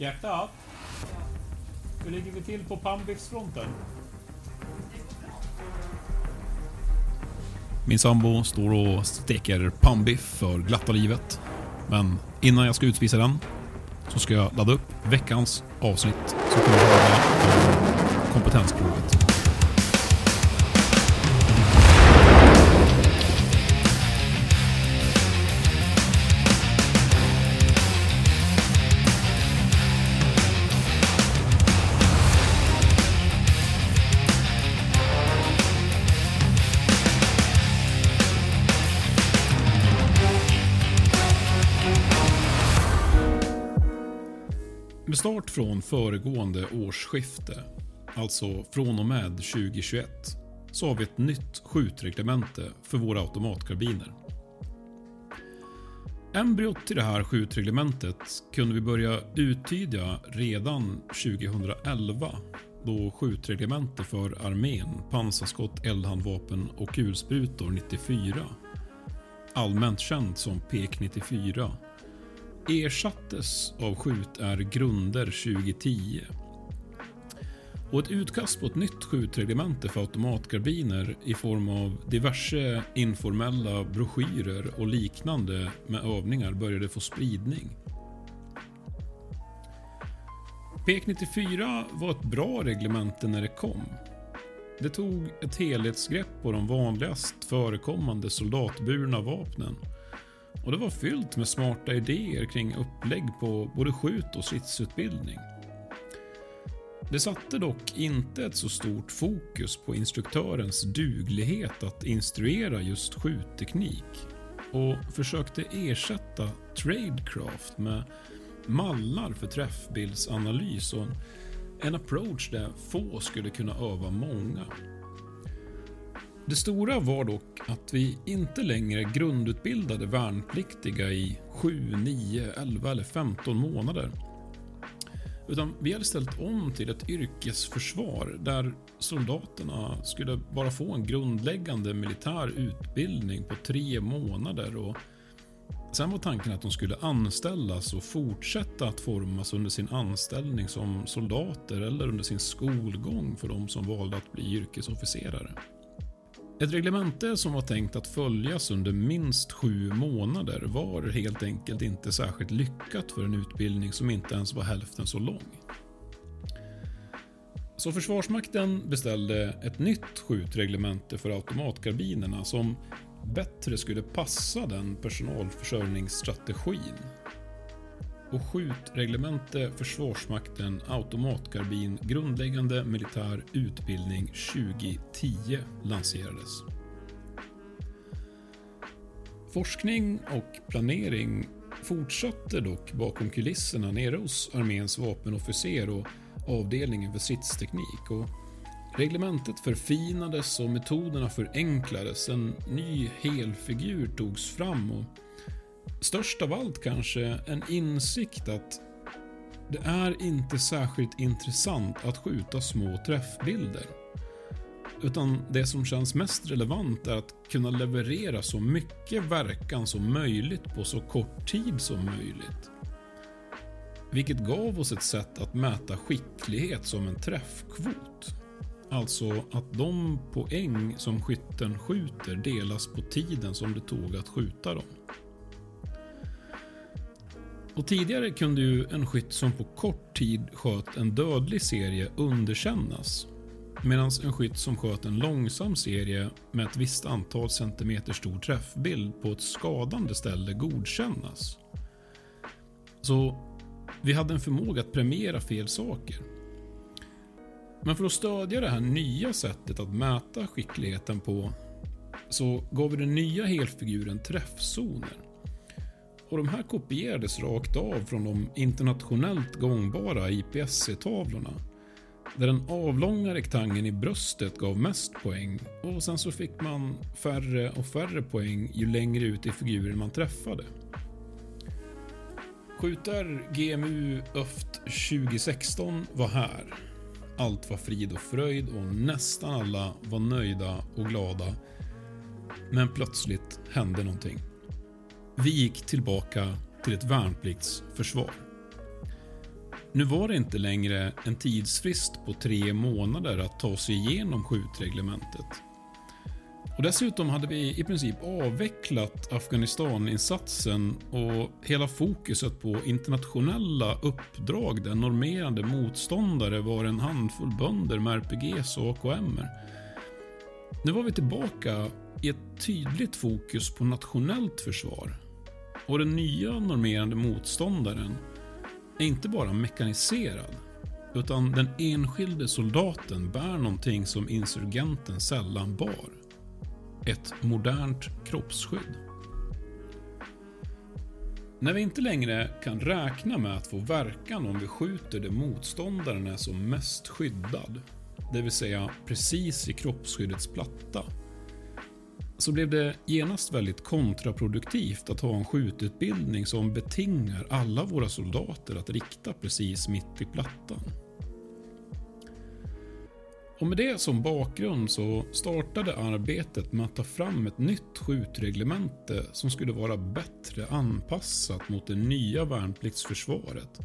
Hjärtat? Hur ligger vi till på pannbiffsfronten? Min sambo står och steker pannbiff för glatta livet. Men innan jag ska utvisa den så ska jag ladda upp veckans avsnitt som kommer att handla om kompetensprovet. Med start från föregående årsskifte, alltså från och med 2021, så har vi ett nytt skjutreglemente för våra automatkarbiner. Embryot till det här skjutreglementet kunde vi börja uttyda redan 2011 då skjutreglemente för armén, pansarskott, eldhandvapen och kulsprutor 94, allmänt känt som PEK 94, ersattes av Skjutär Grunder 2010. Och ett utkast på ett nytt skjutreglemente för automatkarbiner i form av diverse informella broschyrer och liknande med övningar började få spridning. PEK 94 var ett bra reglemente när det kom. Det tog ett helhetsgrepp på de vanligast förekommande soldatburna vapnen och det var fyllt med smarta idéer kring upplägg på både skjut och stridsutbildning. Det satte dock inte ett så stort fokus på instruktörens duglighet att instruera just skjutteknik och försökte ersätta Tradecraft med mallar för träffbildsanalys och en approach där få skulle kunna öva många. Det stora var dock att vi inte längre grundutbildade värnpliktiga i 7, 9, 11 eller 15 månader. Utan vi hade ställt om till ett yrkesförsvar där soldaterna skulle bara få en grundläggande militär utbildning på tre månader och Sen var tanken att de skulle anställas och fortsätta att formas under sin anställning som soldater eller under sin skolgång för de som valde att bli yrkesofficerare. Ett reglemente som var tänkt att följas under minst sju månader var helt enkelt inte särskilt lyckat för en utbildning som inte ens var hälften så lång. Så Försvarsmakten beställde ett nytt skjutreglemente för automatkarbinerna som bättre skulle passa den personalförsörjningsstrategin. Och skjutreglemente Försvarsmakten automatkarbin grundläggande militär utbildning 2010 lanserades. Forskning och planering fortsatte dock bakom kulisserna nere hos arméns vapenofficer och avdelningen för stridsteknik. Och reglementet förfinades och metoderna förenklades. En ny helfigur togs fram och störst av allt kanske en insikt att det är inte särskilt intressant att skjuta små träffbilder. Utan det som känns mest relevant är att kunna leverera så mycket verkan som möjligt på så kort tid som möjligt. Vilket gav oss ett sätt att mäta skicklighet som en träffkvot. Alltså att de poäng som skytten skjuter delas på tiden som det tog att skjuta dem. Och tidigare kunde ju en skytt som på kort tid sköt en dödlig serie underkännas. Medan en skytt som sköt en långsam serie med ett visst antal centimeter stor träffbild på ett skadande ställe godkännas. Så vi hade en förmåga att premiera fel saker. Men för att stödja det här nya sättet att mäta skickligheten på så gav vi den nya helfiguren träffzoner. Och de här kopierades rakt av från de internationellt gångbara IPSC-tavlorna. Där den avlånga rektangeln i bröstet gav mest poäng och sen så fick man färre och färre poäng ju längre ut i figuren man träffade. Skjuter, GMU ÖFT 2016 var här. Allt var frid och fröjd och nästan alla var nöjda och glada. Men plötsligt hände någonting. Vi gick tillbaka till ett värnpliktsförsvar. Nu var det inte längre en tidsfrist på tre månader att ta sig igenom skjutreglementet. Och dessutom hade vi i princip avvecklat Afghanistaninsatsen och hela fokuset på internationella uppdrag där normerande motståndare var en handfull bönder med RPGs och AKM. Nu var vi tillbaka i ett tydligt fokus på nationellt försvar. Och den nya normerande motståndaren är inte bara mekaniserad, utan den enskilde soldaten bär någonting som insurgenten sällan bar. Ett modernt kroppsskydd. När vi inte längre kan räkna med att få verkan om vi skjuter där motståndaren är som mest skyddad, det vill säga precis i kroppsskyddets platta, så blev det genast väldigt kontraproduktivt att ha en skjututbildning som betingar alla våra soldater att rikta precis mitt i plattan. Och med det som bakgrund så startade arbetet med att ta fram ett nytt skjutreglemente som skulle vara bättre anpassat mot det nya värnpliktsförsvaret.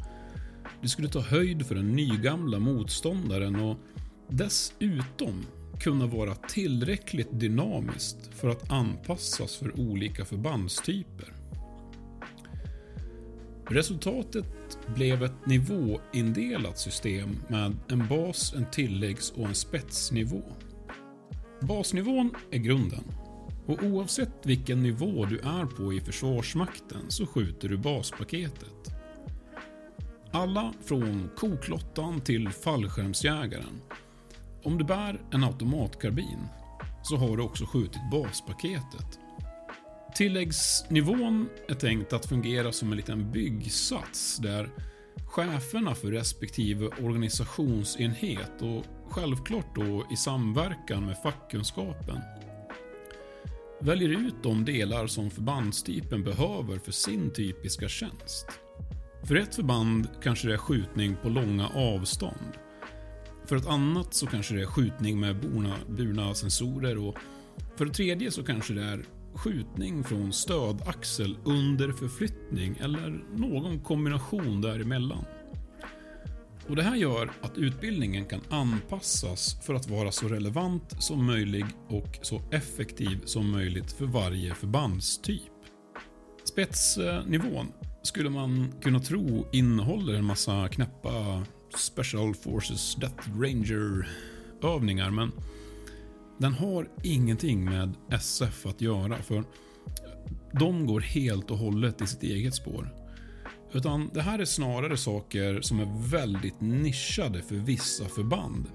Det skulle ta höjd för den nygamla motståndaren och dessutom kunna vara tillräckligt dynamiskt för att anpassas för olika förbandstyper. Resultatet blev ett nivåindelat system med en bas, en tilläggs och en spetsnivå. Basnivån är grunden och oavsett vilken nivå du är på i Försvarsmakten så skjuter du baspaketet. Alla från koklottan till fallskärmsjägaren om du bär en automatkarbin så har du också skjutit baspaketet. Tilläggsnivån är tänkt att fungera som en liten byggsats där cheferna för respektive organisationsenhet och självklart då i samverkan med fackkunskapen väljer ut de delar som förbandstypen behöver för sin typiska tjänst. För ett förband kanske det är skjutning på långa avstånd för ett annat så kanske det är skjutning med burna, burna sensorer och för det tredje så kanske det är skjutning från stödaxel under förflyttning eller någon kombination däremellan. Och Det här gör att utbildningen kan anpassas för att vara så relevant som möjligt och så effektiv som möjligt för varje förbandstyp. Spetsnivån skulle man kunna tro innehåller en massa knäppa Special Forces Death Ranger övningar men den har ingenting med SF att göra för de går helt och hållet i sitt eget spår. Utan det här är snarare saker som är väldigt nischade för vissa förband.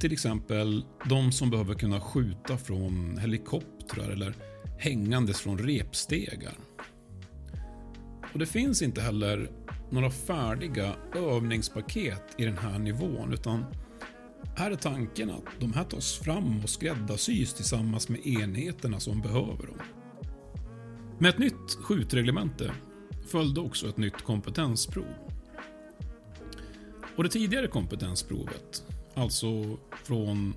Till exempel de som behöver kunna skjuta från helikoptrar eller hängandes från repstegar. Och Det finns inte heller några färdiga övningspaket i den här nivån utan här är tanken att de här tas fram och skräddarsys tillsammans med enheterna som behöver dem. Med ett nytt skjutreglemente följde också ett nytt kompetensprov. Och Det tidigare kompetensprovet, alltså från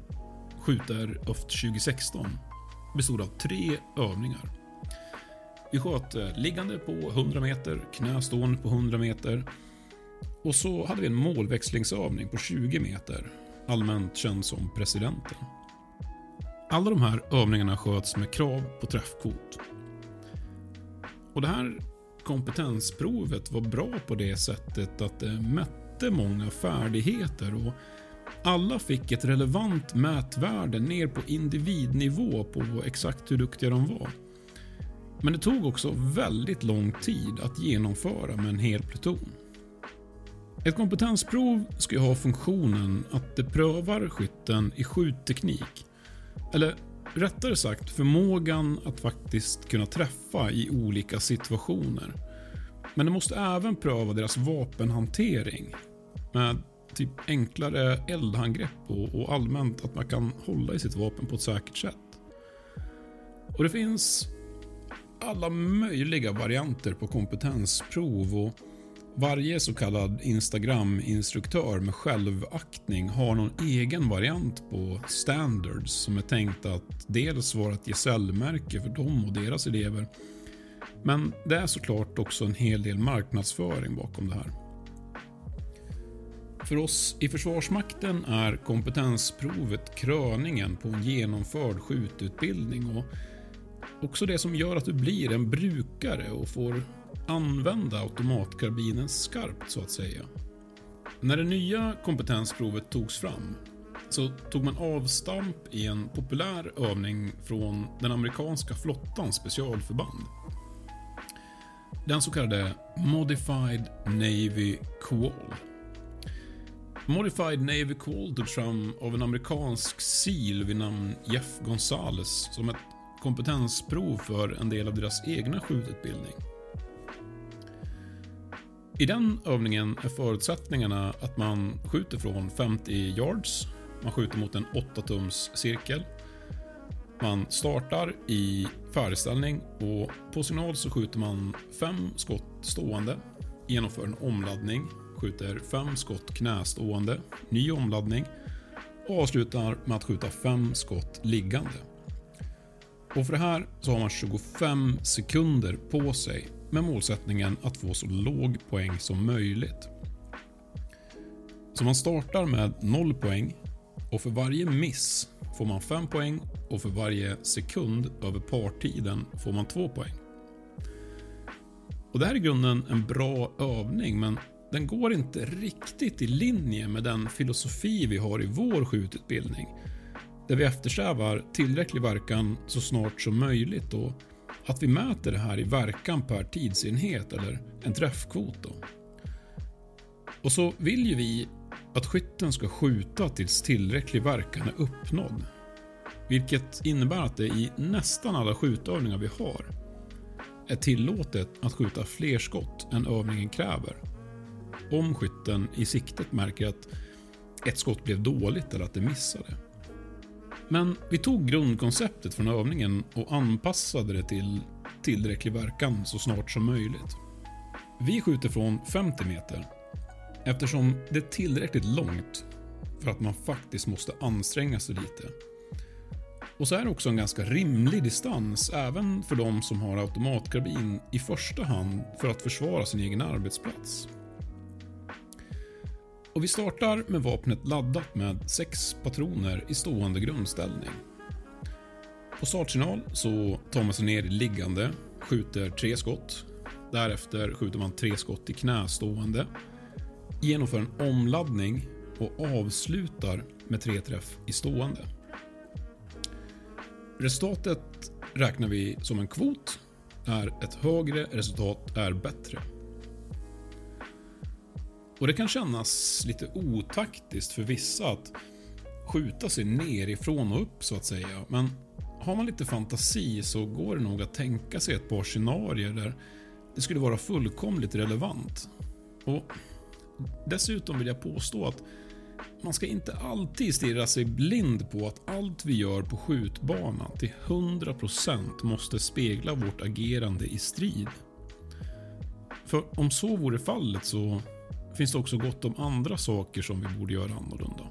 Skjuter Öft 2016, bestod av tre övningar. Vi sköt eh, liggande på 100 meter, knästående på 100 meter. Och så hade vi en målväxlingsövning på 20 meter, allmänt känd som presidenten. Alla de här övningarna sköts med krav på träffkvot. Och det här kompetensprovet var bra på det sättet att det mätte många färdigheter och alla fick ett relevant mätvärde ner på individnivå på exakt hur duktiga de var. Men det tog också väldigt lång tid att genomföra med en hel pluton. Ett kompetensprov ska ha funktionen att det prövar skytten i skjutteknik. Eller rättare sagt förmågan att faktiskt kunna träffa i olika situationer. Men det måste även pröva deras vapenhantering med typ enklare eldhandgrepp och, och allmänt att man kan hålla i sitt vapen på ett säkert sätt. Och Det finns alla möjliga varianter på kompetensprov och varje så kallad Instagram-instruktör med självaktning har någon egen variant på standards som är tänkt att dels vara ett gesällmärke för dem och deras elever. Men det är såklart också en hel del marknadsföring bakom det här. För oss i Försvarsmakten är kompetensprovet kröningen på en genomförd skjututbildning och också det som gör att du blir en brukare och får använda automatkarbinen skarpt så att säga. När det nya kompetensprovet togs fram så tog man avstamp i en populär övning från den amerikanska flottans specialförband. Den så kallade Modified Navy Qual. Modified Navy Qual togs fram av en amerikansk SEAL vid namn Jeff Gonzales som ett kompetensprov för en del av deras egna skjututbildning. I den övningen är förutsättningarna att man skjuter från 50 yards, man skjuter mot en 8-tums cirkel, man startar i färdigställning och på signal så skjuter man fem skott stående, genomför en omladdning, skjuter fem skott knästående, ny omladdning och avslutar med att skjuta fem skott liggande. Och för det här så har man 25 sekunder på sig med målsättningen att få så låg poäng som möjligt. Så man startar med 0 poäng och för varje miss får man 5 poäng och för varje sekund över partiden får man 2 poäng. Och Det här är i grunden en bra övning men den går inte riktigt i linje med den filosofi vi har i vår skjututbildning. Där vi eftersträvar tillräcklig verkan så snart som möjligt och att vi mäter det här i verkan per tidsenhet eller en träffkvot. Då. Och så vill ju vi att skytten ska skjuta tills tillräcklig verkan är uppnådd. Vilket innebär att det i nästan alla skjutövningar vi har är tillåtet att skjuta fler skott än övningen kräver. Om skytten i siktet märker att ett skott blev dåligt eller att det missade. Men vi tog grundkonceptet från övningen och anpassade det till tillräcklig verkan så snart som möjligt. Vi skjuter från 50 meter eftersom det är tillräckligt långt för att man faktiskt måste anstränga sig lite. Och så är det också en ganska rimlig distans även för de som har automatkarbin i första hand för att försvara sin egen arbetsplats. Och vi startar med vapnet laddat med sex patroner i stående grundställning. På startsignal så tar man sig ner i liggande, skjuter tre skott. Därefter skjuter man tre skott i knästående, genomför en omladdning och avslutar med tre träff i stående. Resultatet räknar vi som en kvot, är ett högre resultat är bättre. Och Det kan kännas lite otaktiskt för vissa att skjuta sig nerifrån och upp så att säga. Men har man lite fantasi så går det nog att tänka sig ett par scenarier där det skulle vara fullkomligt relevant. Och Dessutom vill jag påstå att man ska inte alltid stirra sig blind på att allt vi gör på skjutbanan till 100% måste spegla vårt agerande i strid. För om så vore fallet så finns det också gott om andra saker som vi borde göra annorlunda.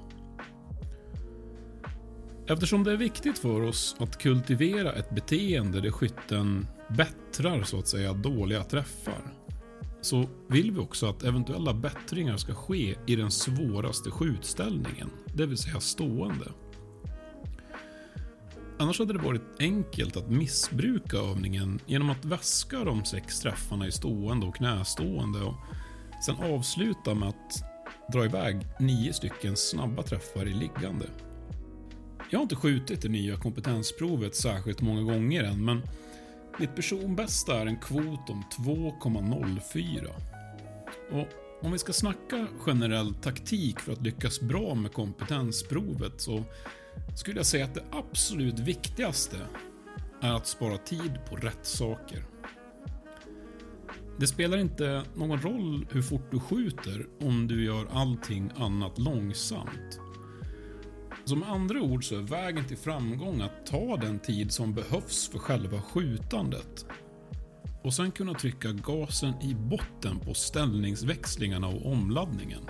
Eftersom det är viktigt för oss att kultivera ett beteende där skytten bättrar så att säga dåliga träffar så vill vi också att eventuella bättringar ska ske i den svåraste skjutställningen, det vill säga stående. Annars hade det varit enkelt att missbruka övningen genom att väska de sex träffarna i stående och knästående och Sen avsluta med att dra iväg nio stycken snabba träffar i liggande. Jag har inte skjutit det nya kompetensprovet särskilt många gånger än, men mitt personbästa är en kvot om 2,04. Och om vi ska snacka generell taktik för att lyckas bra med kompetensprovet så skulle jag säga att det absolut viktigaste är att spara tid på rätt saker. Det spelar inte någon roll hur fort du skjuter om du gör allting annat långsamt. Så med andra ord så är vägen till framgång att ta den tid som behövs för själva skjutandet. Och sen kunna trycka gasen i botten på ställningsväxlingarna och omladdningen.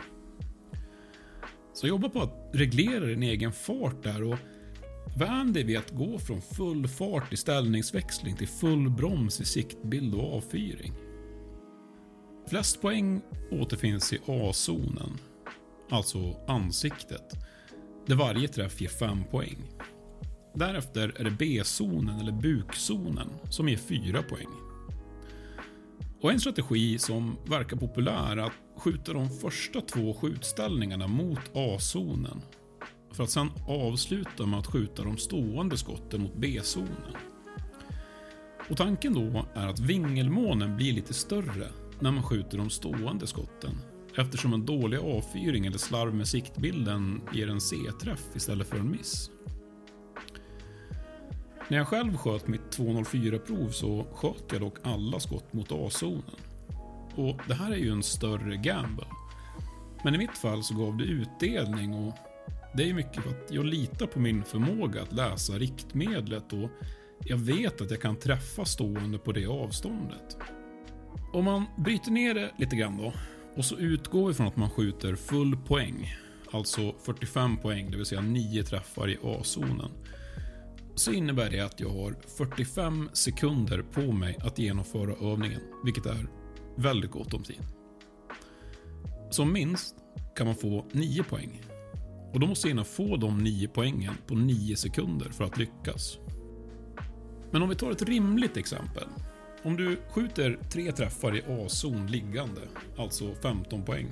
Så jobba på att reglera din egen fart där och vän dig vid att gå från full fart i ställningsväxling till full broms i siktbild och avfyring. Flest poäng återfinns i A-zonen. alltså ansiktet, där varje träff ger 5 poäng. Därefter är det B-zonen eller bukzonen som ger 4 poäng. Och en strategi som verkar populär är att skjuta de första två skjutställningarna mot A-zonen för att sedan avsluta med att skjuta de stående skotten mot B-zonen. Och Tanken då är att vingelmånen blir lite större när man skjuter de stående skotten eftersom en dålig avfyring eller slarv med siktbilden ger en C-träff istället för en miss. När jag själv sköt mitt 204-prov så sköt jag dock alla skott mot A-zonen. Och Det här är ju en större gamble. Men i mitt fall så gav det utdelning och det är ju mycket för att jag litar på min förmåga att läsa riktmedlet och jag vet att jag kan träffa stående på det avståndet. Om man bryter ner det lite grann då och så utgår vi från att man skjuter full poäng, alltså 45 poäng, det vill säga 9 träffar i A-zonen. Så innebär det att jag har 45 sekunder på mig att genomföra övningen, vilket är väldigt gott om tid. Som minst kan man få 9 poäng. Och då måste jag få de 9 poängen på 9 sekunder för att lyckas. Men om vi tar ett rimligt exempel. Om du skjuter tre träffar i A-zon liggande, alltså 15 poäng.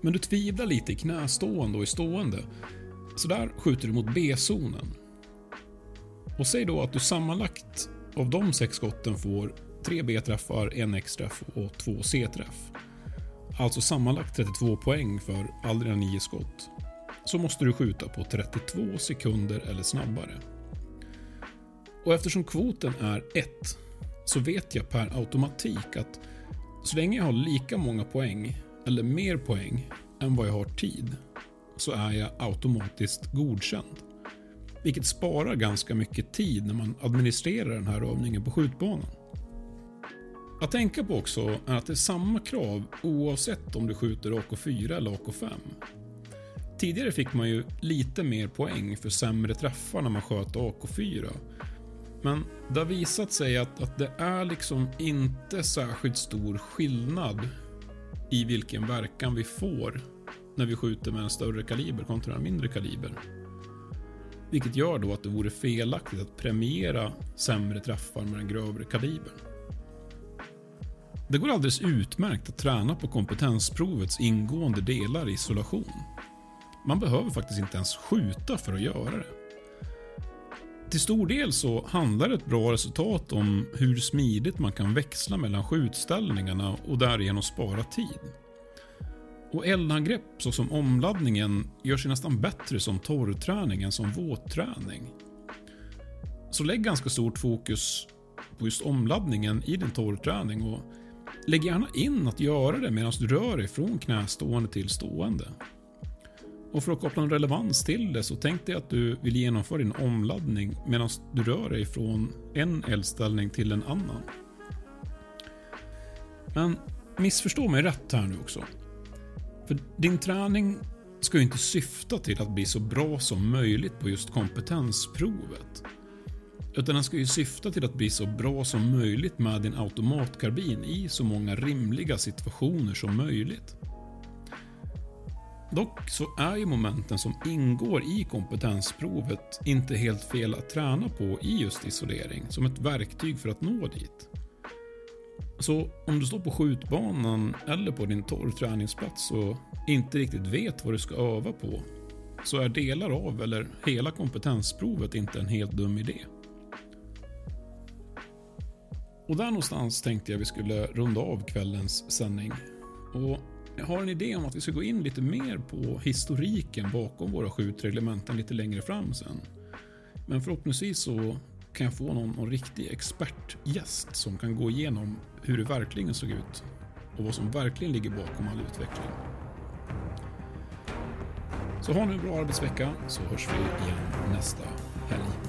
Men du tvivlar lite i knästående och i stående. Så där skjuter du mot B-zonen. Och säg då att du sammanlagt av de sex skotten får tre B-träffar, en X-träff och två C-träff. Alltså sammanlagt 32 poäng för alla dina nio skott. Så måste du skjuta på 32 sekunder eller snabbare. Och eftersom kvoten är 1 så vet jag per automatik att så länge jag har lika många poäng eller mer poäng än vad jag har tid så är jag automatiskt godkänd. Vilket sparar ganska mycket tid när man administrerar den här övningen på skjutbanan. Att tänka på också är att det är samma krav oavsett om du skjuter AK4 eller AK5. Tidigare fick man ju lite mer poäng för sämre träffar när man sköt AK4 men det har visat sig att, att det är liksom inte särskilt stor skillnad i vilken verkan vi får när vi skjuter med en större kaliber kontra en mindre kaliber. Vilket gör då att det vore felaktigt att premiera sämre träffar med den grövre kalibern. Det går alldeles utmärkt att träna på kompetensprovets ingående delar i isolation. Man behöver faktiskt inte ens skjuta för att göra det. Till stor del så handlar ett bra resultat om hur smidigt man kan växla mellan skjutställningarna och därigenom spara tid. Och eldangrepp såsom omladdningen gör sig nästan bättre som torrträning än som våtträning. Så lägg ganska stort fokus på just omladdningen i din torrträning och lägg gärna in att göra det medan du rör dig från knästående till stående. Och för att koppla en relevans till det så tänk dig att du vill genomföra din omladdning medan du rör dig från en eldställning till en annan. Men missförstå mig rätt här nu också. För din träning ska ju inte syfta till att bli så bra som möjligt på just kompetensprovet. Utan den ska ju syfta till att bli så bra som möjligt med din automatkarbin i så många rimliga situationer som möjligt. Dock så är ju momenten som ingår i kompetensprovet inte helt fel att träna på i just isolering som ett verktyg för att nå dit. Så om du står på skjutbanan eller på din torrträningsplats och inte riktigt vet vad du ska öva på så är delar av eller hela kompetensprovet inte en helt dum idé. Och där någonstans tänkte jag vi skulle runda av kvällens sändning. Och jag har en idé om att vi ska gå in lite mer på historiken bakom våra skjutreglementen lite längre fram sen. Men förhoppningsvis så kan jag få någon, någon riktig expertgäst som kan gå igenom hur det verkligen såg ut och vad som verkligen ligger bakom all utveckling. Så ha nu en bra arbetsvecka så hörs vi igen nästa helg.